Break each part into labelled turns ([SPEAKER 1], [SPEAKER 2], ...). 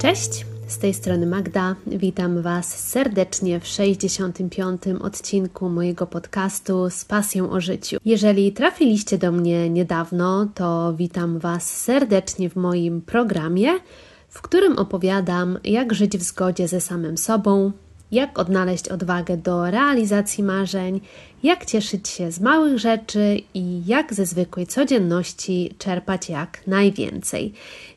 [SPEAKER 1] Cześć, z tej strony Magda. Witam Was serdecznie w 65. odcinku mojego podcastu z pasją o życiu. Jeżeli trafiliście do mnie niedawno, to witam Was serdecznie w moim programie, w którym opowiadam, jak żyć w zgodzie ze samym sobą, jak odnaleźć odwagę do realizacji marzeń, jak cieszyć się z małych rzeczy i jak ze zwykłej codzienności czerpać jak najwięcej.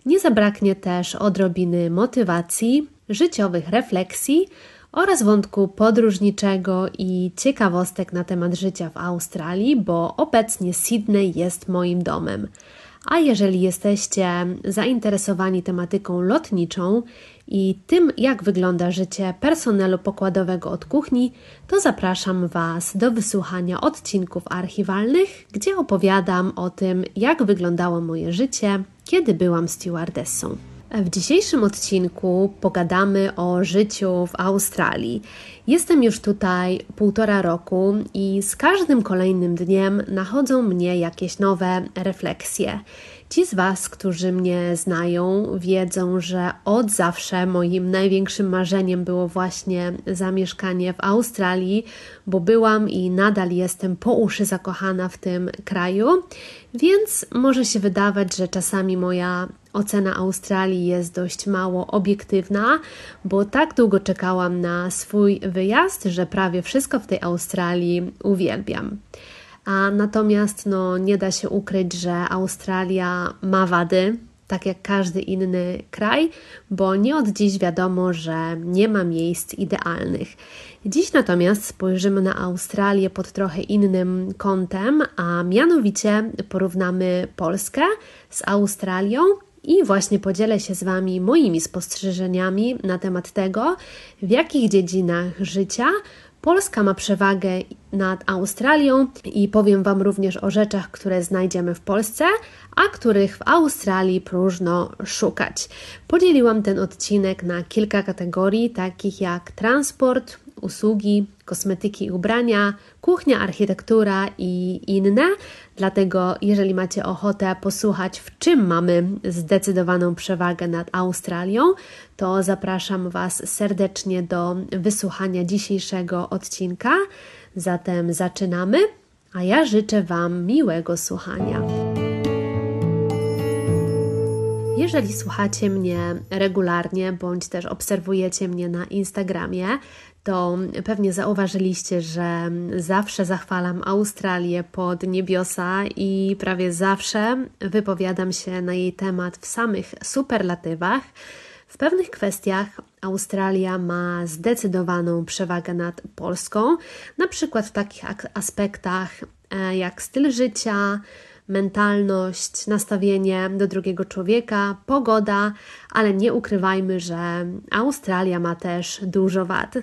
[SPEAKER 1] Nie zabraknie też odrobiny motywacji, życiowych refleksji oraz wątku podróżniczego i ciekawostek na temat życia w Australii, bo obecnie Sydney jest moim domem. A jeżeli jesteście zainteresowani tematyką lotniczą i tym, jak wygląda życie personelu pokładowego od kuchni, to zapraszam Was do wysłuchania odcinków archiwalnych, gdzie opowiadam o tym, jak wyglądało moje życie, kiedy byłam stewardessą. W dzisiejszym odcinku pogadamy o życiu w Australii. Jestem już tutaj półtora roku i z każdym kolejnym dniem nachodzą mnie jakieś nowe refleksje. Ci z Was, którzy mnie znają, wiedzą, że od zawsze moim największym marzeniem było właśnie zamieszkanie w Australii, bo byłam i nadal jestem po uszy zakochana w tym kraju, więc może się wydawać, że czasami moja ocena Australii jest dość mało obiektywna, bo tak długo czekałam na swój wyjazd, że prawie wszystko w tej Australii uwielbiam. A natomiast no, nie da się ukryć, że Australia ma wady, tak jak każdy inny kraj, bo nie od dziś wiadomo, że nie ma miejsc idealnych. Dziś natomiast spojrzymy na Australię pod trochę innym kątem, a mianowicie porównamy Polskę z Australią i właśnie podzielę się z Wami moimi spostrzeżeniami na temat tego, w jakich dziedzinach życia Polska ma przewagę nad Australią i powiem Wam również o rzeczach, które znajdziemy w Polsce, a których w Australii próżno szukać. Podzieliłam ten odcinek na kilka kategorii, takich jak transport, usługi, kosmetyki i ubrania, kuchnia, architektura i inne. Dlatego, jeżeli macie ochotę posłuchać, w czym mamy zdecydowaną przewagę nad Australią, to zapraszam Was serdecznie do wysłuchania dzisiejszego odcinka. Zatem zaczynamy, a ja życzę Wam miłego słuchania. Jeżeli słuchacie mnie regularnie bądź też obserwujecie mnie na Instagramie, to pewnie zauważyliście, że zawsze zachwalam Australię pod niebiosa i prawie zawsze wypowiadam się na jej temat w samych superlatywach. W pewnych kwestiach Australia ma zdecydowaną przewagę nad Polską, na przykład w takich aspektach e, jak styl życia, mentalność, nastawienie do drugiego człowieka, pogoda, ale nie ukrywajmy, że Australia ma też dużo wad.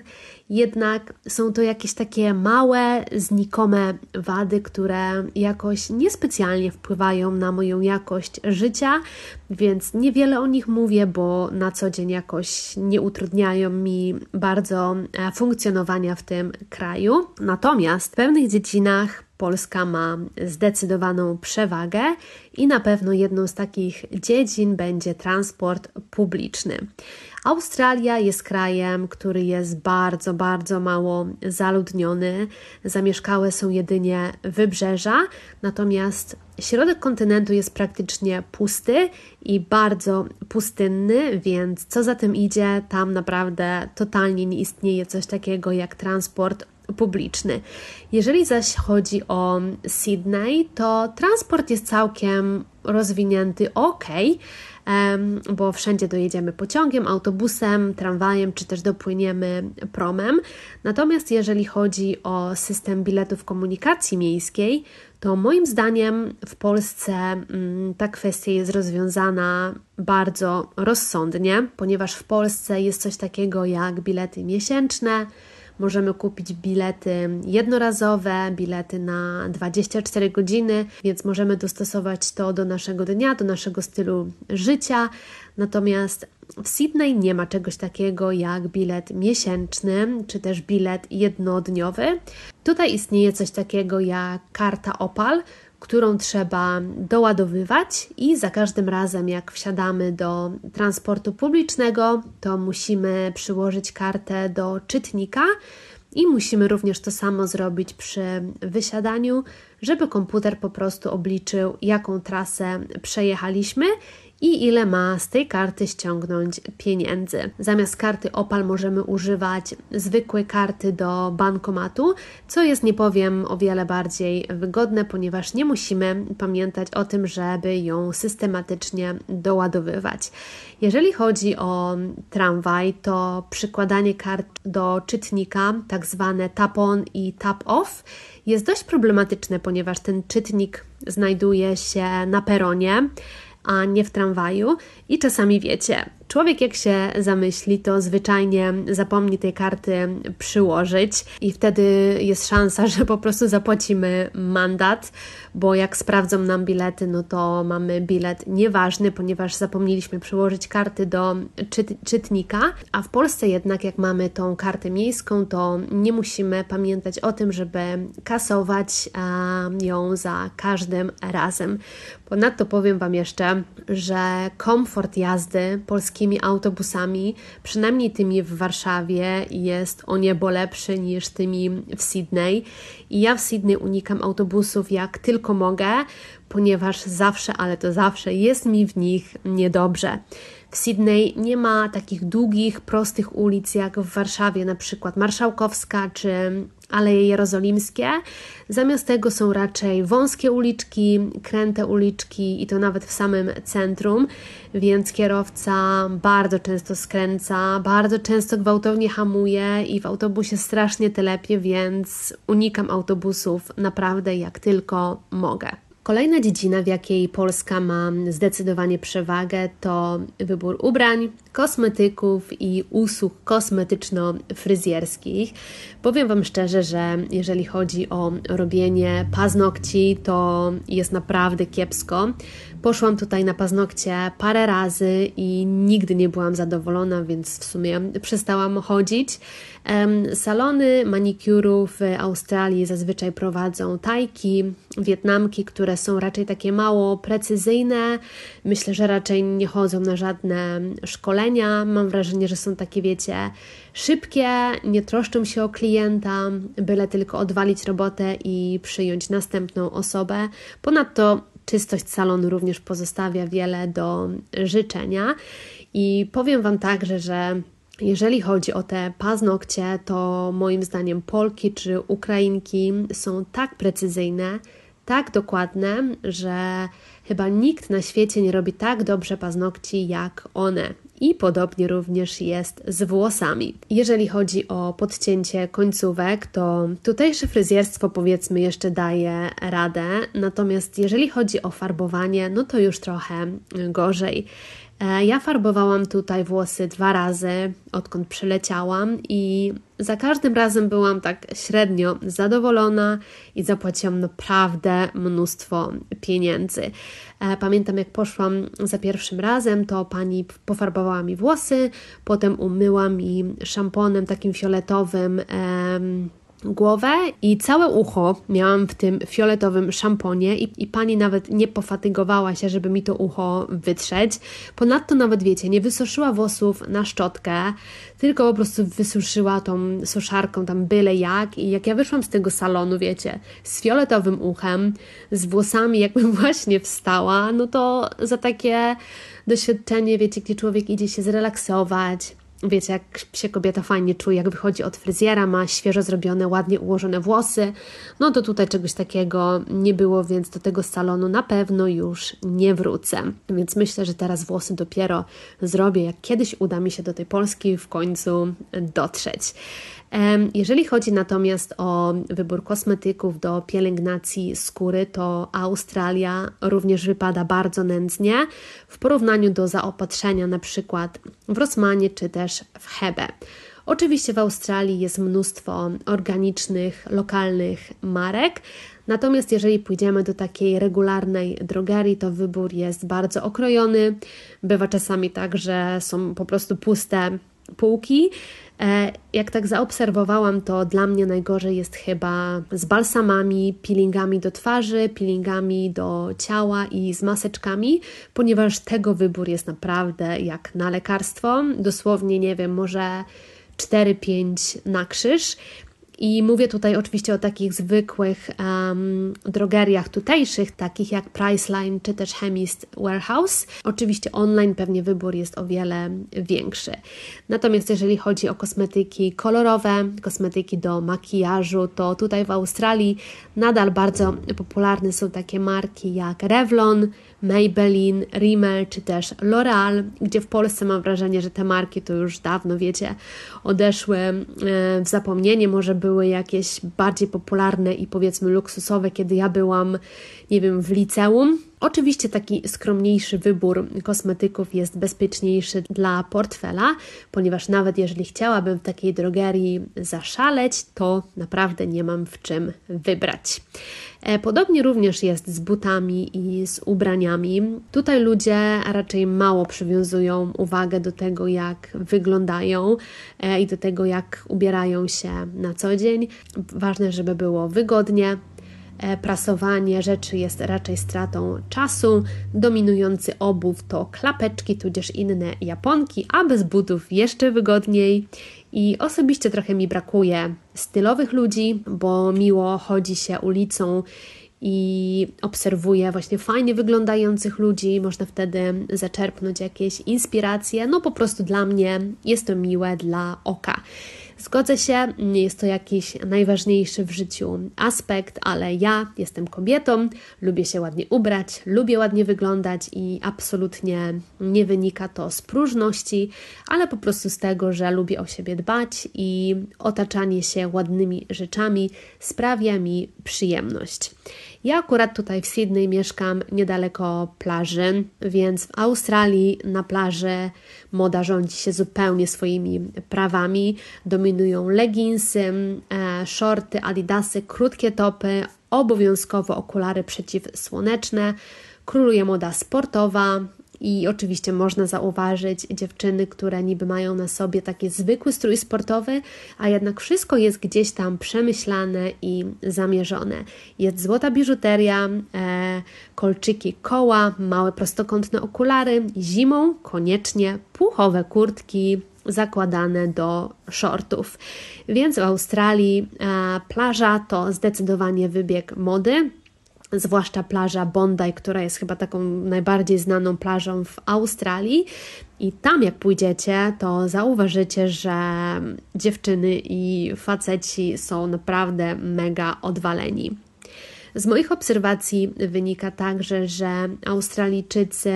[SPEAKER 1] Jednak są to jakieś takie małe, znikome wady, które jakoś niespecjalnie wpływają na moją jakość życia, więc niewiele o nich mówię, bo na co dzień jakoś nie utrudniają mi bardzo e, funkcjonowania w tym kraju. Natomiast w pewnych dziedzinach Polska ma zdecydowaną przewagę i na pewno jedną z takich dziedzin będzie transport publiczny. Australia jest krajem, który jest bardzo, bardzo mało zaludniony. Zamieszkałe są jedynie wybrzeża, natomiast środek kontynentu jest praktycznie pusty i bardzo pustynny, więc co za tym idzie, tam naprawdę totalnie nie istnieje coś takiego jak transport publiczny. Jeżeli zaś chodzi o Sydney, to transport jest całkiem rozwinięty ok, bo wszędzie dojedziemy pociągiem, autobusem, tramwajem czy też dopłyniemy promem. Natomiast jeżeli chodzi o system biletów komunikacji miejskiej, to moim zdaniem w Polsce mm, ta kwestia jest rozwiązana bardzo rozsądnie, ponieważ w Polsce jest coś takiego jak bilety miesięczne Możemy kupić bilety jednorazowe, bilety na 24 godziny, więc możemy dostosować to do naszego dnia, do naszego stylu życia. Natomiast w Sydney nie ma czegoś takiego jak bilet miesięczny czy też bilet jednodniowy. Tutaj istnieje coś takiego jak karta Opal, którą trzeba doładowywać, i za każdym razem, jak wsiadamy do transportu publicznego, to musimy przyłożyć kartę do czytnika. I musimy również to samo zrobić przy wysiadaniu, żeby komputer po prostu obliczył, jaką trasę przejechaliśmy i ile ma z tej karty ściągnąć pieniędzy. Zamiast karty Opal możemy używać zwykłej karty do bankomatu, co jest, nie powiem, o wiele bardziej wygodne, ponieważ nie musimy pamiętać o tym, żeby ją systematycznie doładowywać. Jeżeli chodzi o tramwaj, to przykładanie kart do czytnika, tak zwane tap on i tap off, jest dość problematyczne, ponieważ ten czytnik znajduje się na peronie a nie w tramwaju. I czasami wiecie, człowiek jak się zamyśli, to zwyczajnie zapomni tej karty przyłożyć, i wtedy jest szansa, że po prostu zapłacimy mandat, bo jak sprawdzą nam bilety, no to mamy bilet nieważny, ponieważ zapomnieliśmy przyłożyć karty do czyt czytnika. A w Polsce jednak, jak mamy tą kartę miejską, to nie musimy pamiętać o tym, żeby kasować ją za każdym razem. Ponadto powiem Wam jeszcze, że komfort jazdy polskimi autobusami, przynajmniej tymi w Warszawie, jest o niebo lepszy niż tymi w Sydney. I ja w Sydney unikam autobusów jak tylko mogę, ponieważ zawsze, ale to zawsze jest mi w nich niedobrze. W Sydney nie ma takich długich, prostych ulic jak w Warszawie, na przykład Marszałkowska czy Aleje Jerozolimskie. Zamiast tego są raczej wąskie uliczki, kręte uliczki i to nawet w samym centrum, więc kierowca bardzo często skręca, bardzo często gwałtownie hamuje i w autobusie strasznie telepie, więc unikam autobusów naprawdę jak tylko mogę. Kolejna dziedzina, w jakiej Polska ma zdecydowanie przewagę, to wybór ubrań, kosmetyków i usług kosmetyczno-fryzjerskich. Powiem Wam szczerze, że jeżeli chodzi o robienie paznokci, to jest naprawdę kiepsko. Poszłam tutaj na paznokcie parę razy i nigdy nie byłam zadowolona, więc w sumie przestałam chodzić. Salony manikurów w Australii zazwyczaj prowadzą tajki, wietnamki, które są raczej takie mało precyzyjne. Myślę, że raczej nie chodzą na żadne szkolenia. Mam wrażenie, że są takie, wiecie, szybkie, nie troszczą się o klienta, byle tylko odwalić robotę i przyjąć następną osobę. Ponadto czystość salonu również pozostawia wiele do życzenia. I powiem Wam także, że jeżeli chodzi o te paznokcie, to moim zdaniem Polki czy Ukrainki są tak precyzyjne, tak dokładne, że chyba nikt na świecie nie robi tak dobrze paznokci jak one. I podobnie również jest z włosami. Jeżeli chodzi o podcięcie końcówek, to tutejsze fryzjerstwo powiedzmy jeszcze daje radę, natomiast jeżeli chodzi o farbowanie, no to już trochę gorzej. E, ja farbowałam tutaj włosy dwa razy, odkąd przyleciałam, i za każdym razem byłam tak średnio zadowolona i zapłaciłam naprawdę mnóstwo pieniędzy. E, pamiętam, jak poszłam za pierwszym razem, to pani pofarbowała mi włosy, potem umyła mi szamponem takim fioletowym głowę i całe ucho miałam w tym fioletowym szamponie i, i pani nawet nie pofatygowała się, żeby mi to ucho wytrzeć. Ponadto nawet wiecie, nie wysuszyła włosów na szczotkę, tylko po prostu wysuszyła tą suszarką tam byle jak i jak ja wyszłam z tego salonu, wiecie, z fioletowym uchem, z włosami jakbym właśnie wstała, no to za takie doświadczenie, wiecie, gdzie człowiek idzie się zrelaksować, wiecie, jak się kobieta fajnie czuje, jak wychodzi od fryzjera, ma świeżo zrobione, ładnie ułożone włosy, no to tutaj czegoś takiego nie było, więc do tego salonu na pewno już nie wrócę. Więc myślę, że teraz włosy dopiero zrobię, jak kiedyś uda mi się do tej Polski w końcu dotrzeć. Jeżeli chodzi natomiast o wybór kosmetyków do pielęgnacji skóry, to Australia również wypada bardzo nędznie w porównaniu do zaopatrzenia na przykład w Rosmanie czy też w Hebe. Oczywiście w Australii jest mnóstwo organicznych, lokalnych marek, natomiast jeżeli pójdziemy do takiej regularnej drogerii, to wybór jest bardzo okrojony. Bywa czasami tak, że są po prostu puste półki. E, jak tak zaobserwowałam, to dla mnie najgorzej jest chyba z balsamami, peelingami do twarzy, peelingami do ciała i z maseczkami, ponieważ tego wybór jest naprawdę jak na lekarstwo. Dosłownie, nie wiem, może 4-5 na krzyż. I mówię tutaj oczywiście o takich zwykłych um, drogeriach tutejszych, takich jak Priceline czy też Chemist Warehouse. Oczywiście online pewnie wybór jest o wiele większy. Natomiast jeżeli chodzi o kosmetyki kolorowe, kosmetyki do makijażu, to tutaj w Australii nadal bardzo popularne są takie marki jak Revlon, Maybelline, Rimmel czy też L'Oreal, gdzie w Polsce mam wrażenie, że te marki to już dawno, wiecie, odeszły e, w zapomnienie, może były jakieś bardziej popularne i powiedzmy luksusowe, kiedy ja byłam, nie wiem, w liceum. Oczywiście taki skromniejszy wybór kosmetyków jest bezpieczniejszy dla portfela, ponieważ nawet jeżeli chciałabym w takiej drogerii zaszaleć, to naprawdę nie mam w czym wybrać. E, podobnie również jest z butami i z ubraniami. Tutaj ludzie raczej mało przywiązują uwagę do tego, jak wyglądają e, i do tego, jak ubierają się na co dzień. Ważne, żeby było wygodnie, prasowanie rzeczy jest raczej stratą czasu. Dominujący obuw to klapeczki, tudzież inne japonki, a bez butów jeszcze wygodniej. I osobiście trochę mi brakuje stylowych ludzi, bo miło chodzi się ulicą i obserwuję właśnie fajnie wyglądających ludzi, można wtedy zaczerpnąć jakieś inspiracje. No po prostu dla mnie jest to miłe dla oka. Zgodzę się, nie jest to jakiś najważniejszy w życiu aspekt, ale ja jestem kobietą, lubię się ładnie ubrać, lubię ładnie wyglądać i absolutnie nie wynika to z próżności, ale po prostu z tego, że lubię o siebie dbać i otaczanie się ładnymi rzeczami sprawia mi przyjemność. Ja akurat tutaj w Sydney mieszkam niedaleko plaży, więc w Australii na plaży moda rządzi się zupełnie swoimi prawami. Dominują leginsy, e, shorty, adidasy, krótkie topy, obowiązkowo okulary przeciwsłoneczne. Króluje moda sportowa, i oczywiście można zauważyć dziewczyny, które niby mają na sobie taki zwykły strój sportowy, a jednak wszystko jest gdzieś tam przemyślane i zamierzone. Jest złota biżuteria, e, kolczyki koła, małe prostokątne okulary, zimą koniecznie puchowe kurtki, zakładane do shortów. Więc w Australii e, plaża to zdecydowanie wybieg mody zwłaszcza plaża Bondi, która jest chyba taką najbardziej znaną plażą w Australii. I tam, jak pójdziecie, to zauważycie, że dziewczyny i faceci są naprawdę mega odwaleni. Z moich obserwacji wynika także, że Australijczycy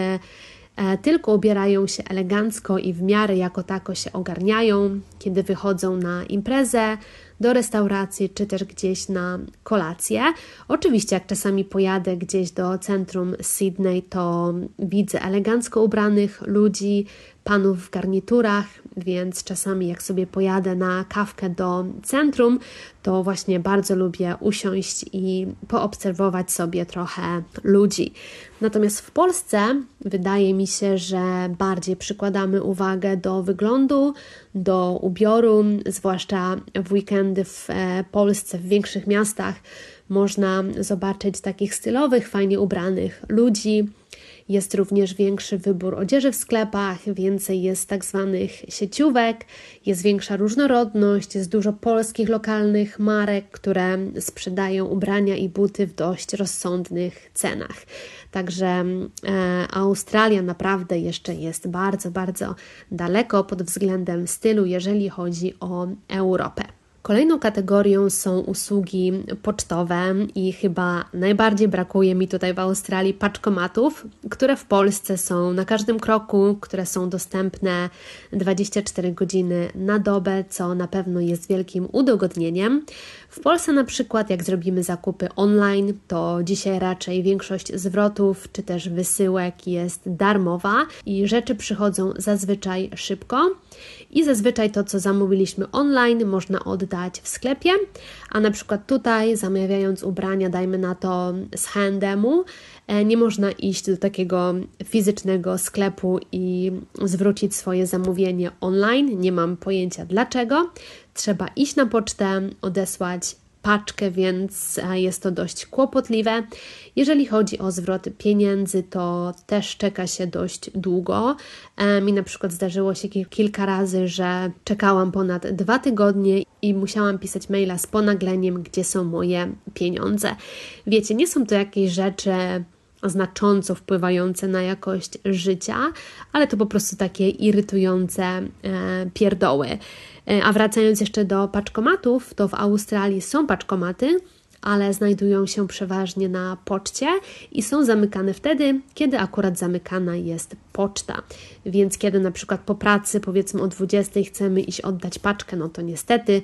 [SPEAKER 1] tylko ubierają się elegancko i w miarę jako tako się ogarniają, kiedy wychodzą na imprezę, do restauracji czy też gdzieś na kolację. Oczywiście, jak czasami pojadę gdzieś do centrum Sydney, to widzę elegancko ubranych ludzi, panów w garniturach, więc czasami jak sobie pojadę na kawkę do centrum, to właśnie bardzo lubię usiąść i poobserwować sobie trochę ludzi. Natomiast w Polsce wydaje mi się, że bardziej przykładamy uwagę do wyglądu, do ubioru, zwłaszcza w weekendy w e, Polsce, w większych miastach można zobaczyć takich stylowych, fajnie ubranych ludzi jest również większy wybór odzieży w sklepach, więcej jest tak zwanych sieciówek, jest większa różnorodność, jest dużo polskich lokalnych marek, które sprzedają ubrania i buty w dość rozsądnych cenach. Także e, Australia naprawdę jeszcze jest bardzo, bardzo daleko pod względem stylu, jeżeli chodzi o Europę. Kolejną kategorią są usługi pocztowe i chyba najbardziej brakuje mi tutaj w Australii paczkomatów, które w Polsce są na każdym kroku, które są dostępne 24 godziny na dobę, co na pewno jest wielkim udogodnieniem. W Polsce na przykład, jak zrobimy zakupy online, to dzisiaj raczej większość zwrotów czy też wysyłek jest darmowa i rzeczy przychodzą zazwyczaj szybko. I zazwyczaj to, co zamówiliśmy online, można oddać w sklepie, a na przykład tutaj zamawiając ubrania, dajmy na to z H&M-u, nie można iść do takiego fizycznego sklepu i zwrócić swoje zamówienie online. Nie mam pojęcia dlaczego. Trzeba iść na pocztę, odesłać paczkę, więc e, jest to dość kłopotliwe. Jeżeli chodzi o zwrot pieniędzy, to też czeka się dość długo. E, mi na przykład zdarzyło się kilka razy, że czekałam ponad dwa tygodnie i musiałam pisać maila z ponagleniem, gdzie są moje pieniądze. Wiecie, nie są to jakieś rzeczy znacząco wpływające na jakość życia, ale to po prostu takie irytujące e, pierdoły. E, a wracając jeszcze do paczkomatów, to w Australii są paczkomaty, ale znajdują się przeważnie na poczcie i są zamykane wtedy, kiedy akurat zamykana jest poczta. Więc kiedy na przykład po pracy, powiedzmy o 20, chcemy iść oddać paczkę, no to niestety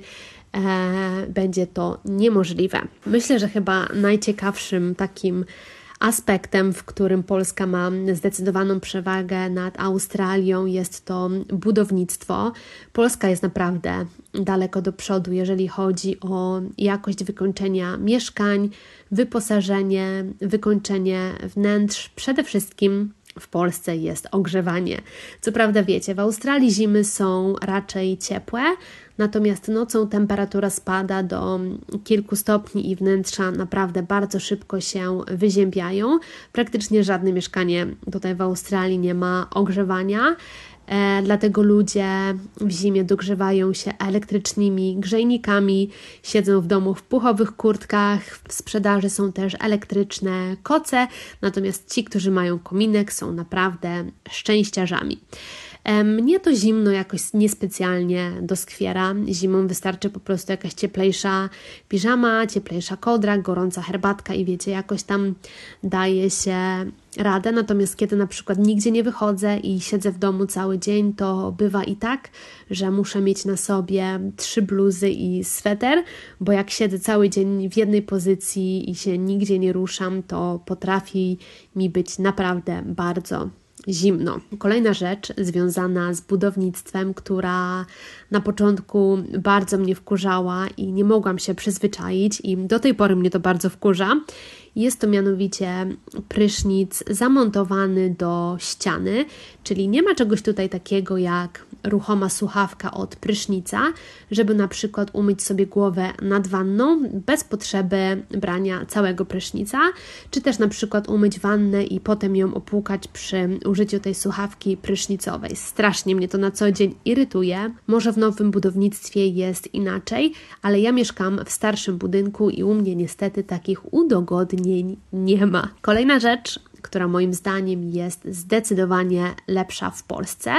[SPEAKER 1] e, będzie to niemożliwe. Myślę, że chyba najciekawszym takim aspektem, w którym Polska ma zdecydowaną przewagę nad Australią, jest to budownictwo. Polska jest naprawdę daleko do przodu, jeżeli chodzi o jakość wykończenia mieszkań, wyposażenie, wykończenie wnętrz, przede wszystkim w Polsce jest ogrzewanie. Co prawda wiecie, w Australii zimy są raczej ciepłe, natomiast nocą temperatura spada do kilku stopni i wnętrza naprawdę bardzo szybko się wyziębiają. Praktycznie żadne mieszkanie tutaj w Australii nie ma ogrzewania. E, dlatego ludzie w zimie dogrzewają się elektrycznymi grzejnikami, siedzą w domu w puchowych kurtkach, w sprzedaży są też elektryczne koce, natomiast ci, którzy mają kominek, są naprawdę szczęściarzami. Mnie to zimno jakoś niespecjalnie doskwiera. Zimą wystarczy po prostu jakaś cieplejsza piżama, cieplejsza kodra, gorąca herbatka i wiecie, jakoś tam daje się radę. Natomiast kiedy na przykład nigdzie nie wychodzę i siedzę w domu cały dzień, to bywa i tak, że muszę mieć na sobie trzy bluzy i sweter, bo jak siedzę cały dzień w jednej pozycji i się nigdzie nie ruszam, to potrafi mi być naprawdę bardzo zimno. Kolejna rzecz związana z budownictwem, która na początku bardzo mnie wkurzała i nie mogłam się przyzwyczaić, i do tej pory mnie to bardzo wkurza, jest to mianowicie prysznic zamontowany do ściany, czyli nie ma czegoś tutaj takiego jak ruchoma słuchawka od prysznica, żeby na przykład umyć sobie głowę nad wanną bez potrzeby brania całego prysznica, czy też na przykład umyć wannę i potem ją opłukać przy użyciu tej słuchawki prysznicowej. Strasznie mnie to na co dzień irytuje. Może w nowym budownictwie jest inaczej, ale ja mieszkam w starszym budynku i u mnie niestety takich udogodnień nie ma. Kolejna rzecz, która moim zdaniem jest zdecydowanie lepsza w Polsce,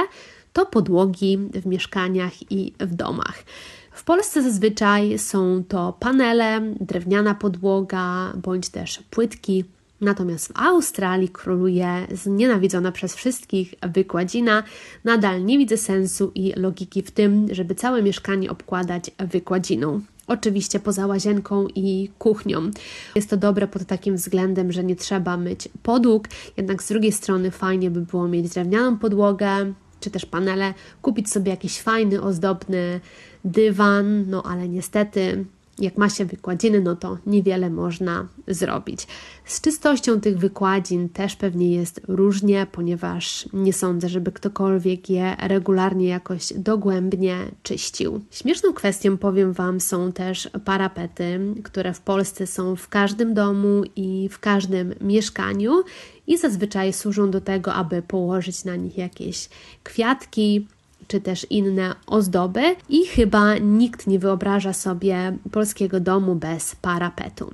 [SPEAKER 1] to podłogi w mieszkaniach i w domach. W Polsce zazwyczaj są to panele, drewniana podłoga bądź też płytki. Natomiast w Australii króluje znienawidzona przez wszystkich wykładzina. Nadal nie widzę sensu i logiki w tym, żeby całe mieszkanie obkładać wykładziną. Oczywiście poza łazienką i kuchnią. Jest to dobre pod takim względem, że nie trzeba myć podłóg, jednak z drugiej strony fajnie by było mieć drewnianą podłogę, czy też panele, kupić sobie jakiś fajny, ozdobny dywan, no ale niestety jak ma się wykładziny, no to niewiele można zrobić. Z czystością tych wykładzin też pewnie jest różnie, ponieważ nie sądzę, żeby ktokolwiek je regularnie jakoś dogłębnie czyścił. Śmieszną kwestią, powiem Wam, są też parapety, które w Polsce są w każdym domu i w każdym mieszkaniu i zazwyczaj służą do tego, aby położyć na nich jakieś kwiatki, czy też inne ozdoby, i chyba nikt nie wyobraża sobie polskiego domu bez parapetu.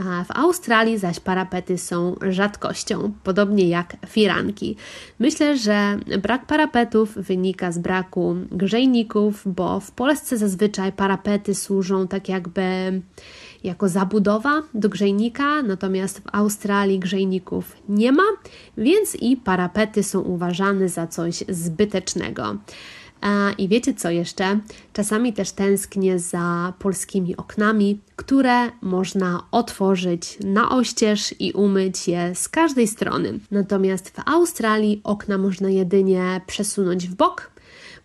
[SPEAKER 1] A w Australii zaś parapety są rzadkością, podobnie jak firanki. Myślę, że brak parapetów wynika z braku grzejników, bo w Polsce zazwyczaj parapety służą tak jakby jako zabudowa do grzejnika, natomiast w Australii grzejników nie ma, więc i parapety są uważane za coś zbytecznego. I wiecie co jeszcze? Czasami też tęsknię za polskimi oknami, które można otworzyć na oścież i umyć je z każdej strony. Natomiast w Australii okna można jedynie przesunąć w bok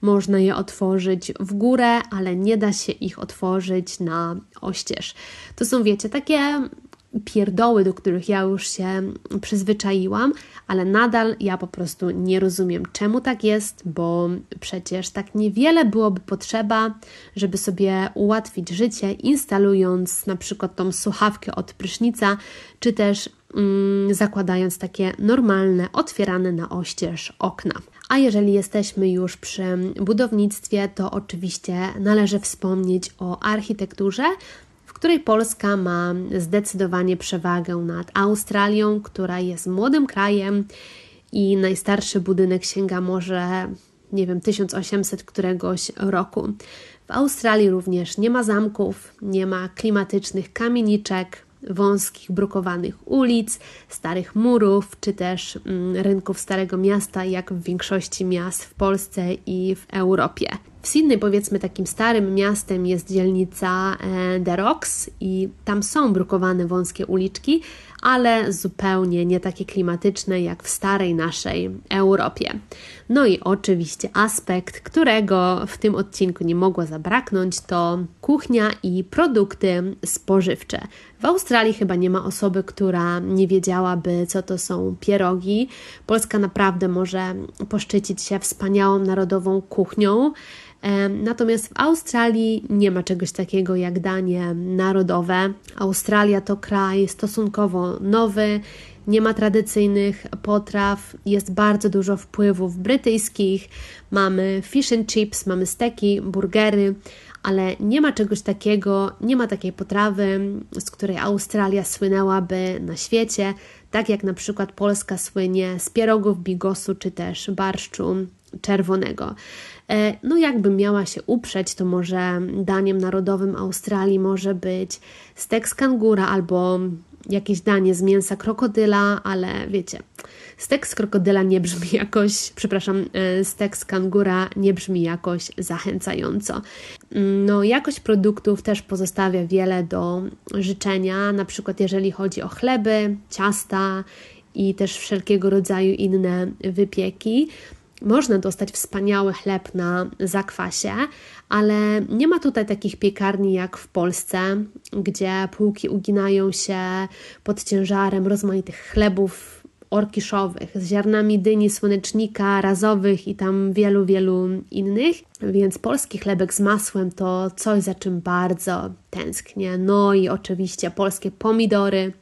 [SPEAKER 1] można je otworzyć w górę, ale nie da się ich otworzyć na oścież. To są, wiecie, takie pierdoły, do których ja już się przyzwyczaiłam, ale nadal ja po prostu nie rozumiem, czemu tak jest, bo przecież tak niewiele byłoby potrzeba, żeby sobie ułatwić życie, instalując na przykład tą słuchawkę od prysznica, czy też mm, zakładając takie normalne, otwierane na oścież okna. A jeżeli jesteśmy już przy budownictwie, to oczywiście należy wspomnieć o architekturze, której Polska ma zdecydowanie przewagę nad Australią, która jest młodym krajem i najstarszy budynek sięga może, nie wiem, 1800 któregoś roku. W Australii również nie ma zamków, nie ma klimatycznych kamieniczek, wąskich, brukowanych ulic, starych murów, czy też mm, rynków Starego Miasta, jak w większości miast w Polsce i w Europie. W Sydney, powiedzmy, takim starym miastem jest dzielnica e, The Rocks i tam są brukowane wąskie uliczki, ale zupełnie nie takie klimatyczne jak w starej naszej Europie. No i oczywiście aspekt, którego w tym odcinku nie mogło zabraknąć, to kuchnia i produkty spożywcze. W Australii chyba nie ma osoby, która nie wiedziałaby, co to są pierogi. Polska naprawdę może poszczycić się wspaniałą narodową kuchnią. Natomiast w Australii nie ma czegoś takiego jak danie narodowe. Australia to kraj stosunkowo nowy, nie ma tradycyjnych potraw, jest bardzo dużo wpływów brytyjskich. Mamy fish and chips, mamy steki, burgery, ale nie ma czegoś takiego, nie ma takiej potrawy, z której Australia słynęłaby na świecie, tak jak na przykład Polska słynie z pierogów, bigosu czy też barszczu czerwonego. E, no, jakbym miała się uprzeć, to może daniem narodowym Australii może być stek z kangura albo jakieś danie z mięsa krokodyla, ale wiecie, stek z krokodyla nie brzmi jakoś, przepraszam, e, stek z kangura nie brzmi jakoś zachęcająco. No, jakość produktów też pozostawia wiele do życzenia, na przykład jeżeli chodzi o chleby, ciasta i też wszelkiego rodzaju inne wypieki. Można dostać wspaniały chleb na zakwasie, ale nie ma tutaj takich piekarni jak w Polsce, gdzie półki uginają się pod ciężarem rozmaitych chlebów orkiszowych z ziarnami dyni, słonecznika, razowych i tam wielu, wielu innych. Więc polski chlebek z masłem to coś, za czym bardzo tęsknię. No i oczywiście polskie pomidory,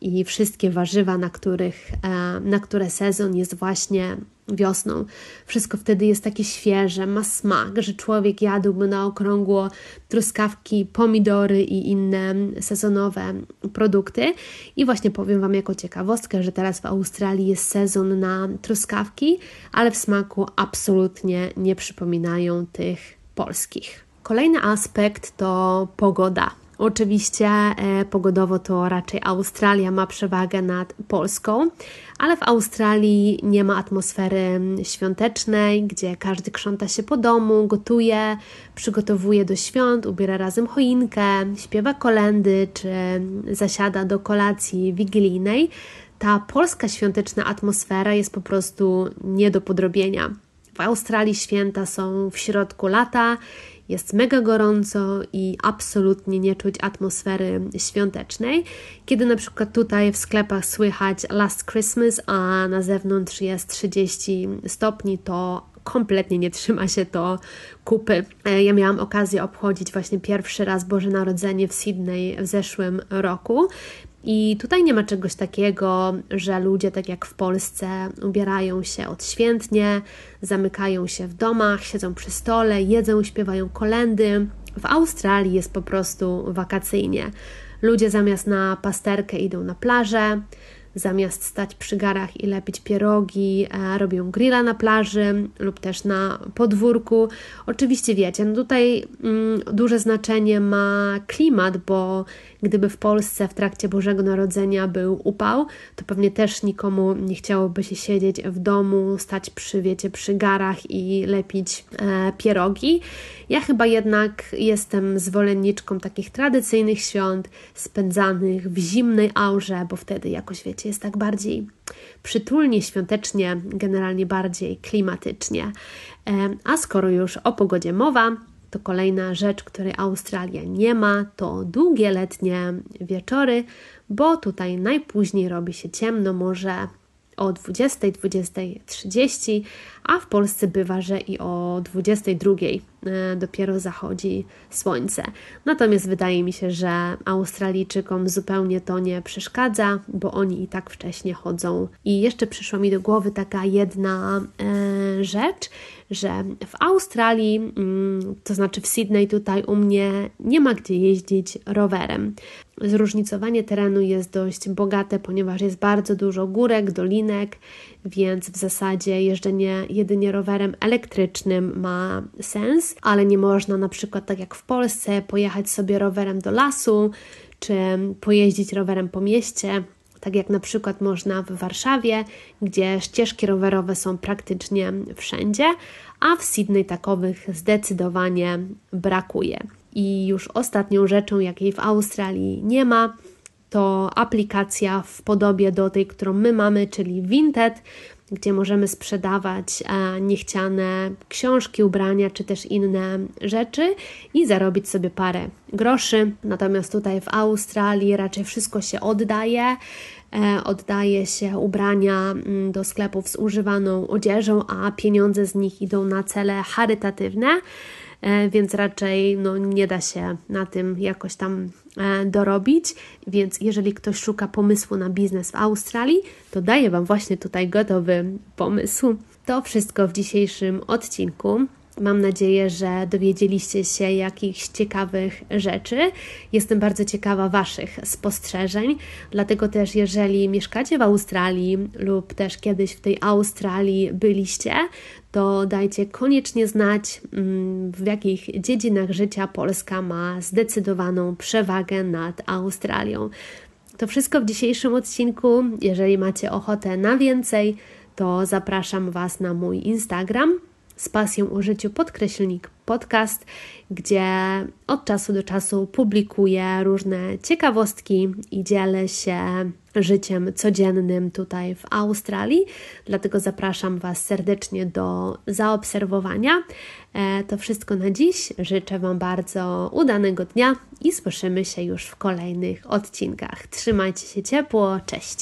[SPEAKER 1] i wszystkie warzywa, na, których, e, na które sezon jest właśnie wiosną. Wszystko wtedy jest takie świeże, ma smak, że człowiek jadłby na okrągło truskawki, pomidory i inne sezonowe produkty. I właśnie powiem Wam jako ciekawostkę, że teraz w Australii jest sezon na truskawki, ale w smaku absolutnie nie przypominają tych polskich. Kolejny aspekt to pogoda. Oczywiście e, pogodowo to raczej Australia ma przewagę nad Polską, ale w Australii nie ma atmosfery świątecznej, gdzie każdy krząta się po domu, gotuje, przygotowuje do świąt, ubiera razem choinkę, śpiewa kolendy czy zasiada do kolacji wigilijnej. Ta polska świąteczna atmosfera jest po prostu nie do podrobienia. W Australii święta są w środku lata jest mega gorąco i absolutnie nie czuć atmosfery świątecznej. Kiedy na przykład tutaj w sklepach słychać Last Christmas, a na zewnątrz jest 30 stopni, to kompletnie nie trzyma się to kupy. E, ja miałam okazję obchodzić właśnie pierwszy raz Boże Narodzenie w Sydney w zeszłym roku i tutaj nie ma czegoś takiego, że ludzie, tak jak w Polsce, ubierają się odświętnie, zamykają się w domach, siedzą przy stole, jedzą, śpiewają kolendy. W Australii jest po prostu wakacyjnie. Ludzie zamiast na pasterkę idą na plażę, zamiast stać przy garach i lepić pierogi, e, robią grilla na plaży lub też na podwórku. Oczywiście wiecie, no tutaj mm, duże znaczenie ma klimat, bo Gdyby w Polsce w trakcie Bożego Narodzenia był upał, to pewnie też nikomu nie chciałoby się siedzieć w domu, stać przy, wiecie, przy garach i lepić e, pierogi. Ja chyba jednak jestem zwolenniczką takich tradycyjnych świąt spędzanych w zimnej aurze, bo wtedy jakoś, wiecie, jest tak bardziej przytulnie, świątecznie, generalnie bardziej klimatycznie. E, a skoro już o pogodzie mowa, to kolejna rzecz, której Australia nie ma, to długie letnie wieczory, bo tutaj najpóźniej robi się ciemno, może o 20, 20.30, a w Polsce bywa, że i o 22 e, dopiero zachodzi słońce. Natomiast wydaje mi się, że Australijczykom zupełnie to nie przeszkadza, bo oni i tak wcześnie chodzą. I jeszcze przyszła mi do głowy taka jedna e, rzecz, że w Australii, mm, to znaczy w Sydney, tutaj u mnie nie ma gdzie jeździć rowerem. Zróżnicowanie terenu jest dość bogate, ponieważ jest bardzo dużo górek, dolinek, więc w zasadzie jeżdżenie jedynie rowerem elektrycznym ma sens, ale nie można na przykład tak jak w Polsce pojechać sobie rowerem do lasu, czy pojeździć rowerem po mieście, tak jak na przykład można w Warszawie, gdzie ścieżki rowerowe są praktycznie wszędzie, a w Sydney takowych zdecydowanie brakuje. I już ostatnią rzeczą, jakiej w Australii nie ma, to aplikacja w podobie do tej, którą my mamy, czyli Vinted, gdzie możemy sprzedawać e, niechciane książki, ubrania czy też inne rzeczy i zarobić sobie parę groszy. Natomiast tutaj w Australii raczej wszystko się oddaje. E, oddaje się ubrania mm, do sklepów z używaną odzieżą, a pieniądze z nich idą na cele charytatywne. E, więc raczej no, nie da się na tym jakoś tam e, dorobić. Więc jeżeli ktoś szuka pomysłu na biznes w Australii, to daję Wam właśnie tutaj gotowy pomysł. To wszystko w dzisiejszym odcinku. Mam nadzieję, że dowiedzieliście się jakichś ciekawych rzeczy. Jestem bardzo ciekawa Waszych spostrzeżeń, dlatego też, jeżeli mieszkacie w Australii lub też kiedyś w tej Australii byliście, to dajcie koniecznie znać, mm, w jakich dziedzinach życia Polska ma zdecydowaną przewagę nad Australią. To wszystko w dzisiejszym odcinku. Jeżeli macie ochotę na więcej, to zapraszam Was na mój Instagram z pasją o życiu podkreślnik podcast, gdzie od czasu do czasu publikuję różne ciekawostki i dzielę się życiem codziennym tutaj w Australii. Dlatego zapraszam Was serdecznie do zaobserwowania. E, to wszystko na dziś. Życzę Wam bardzo udanego dnia i słyszymy się już w kolejnych odcinkach. Trzymajcie się ciepło. Cześć!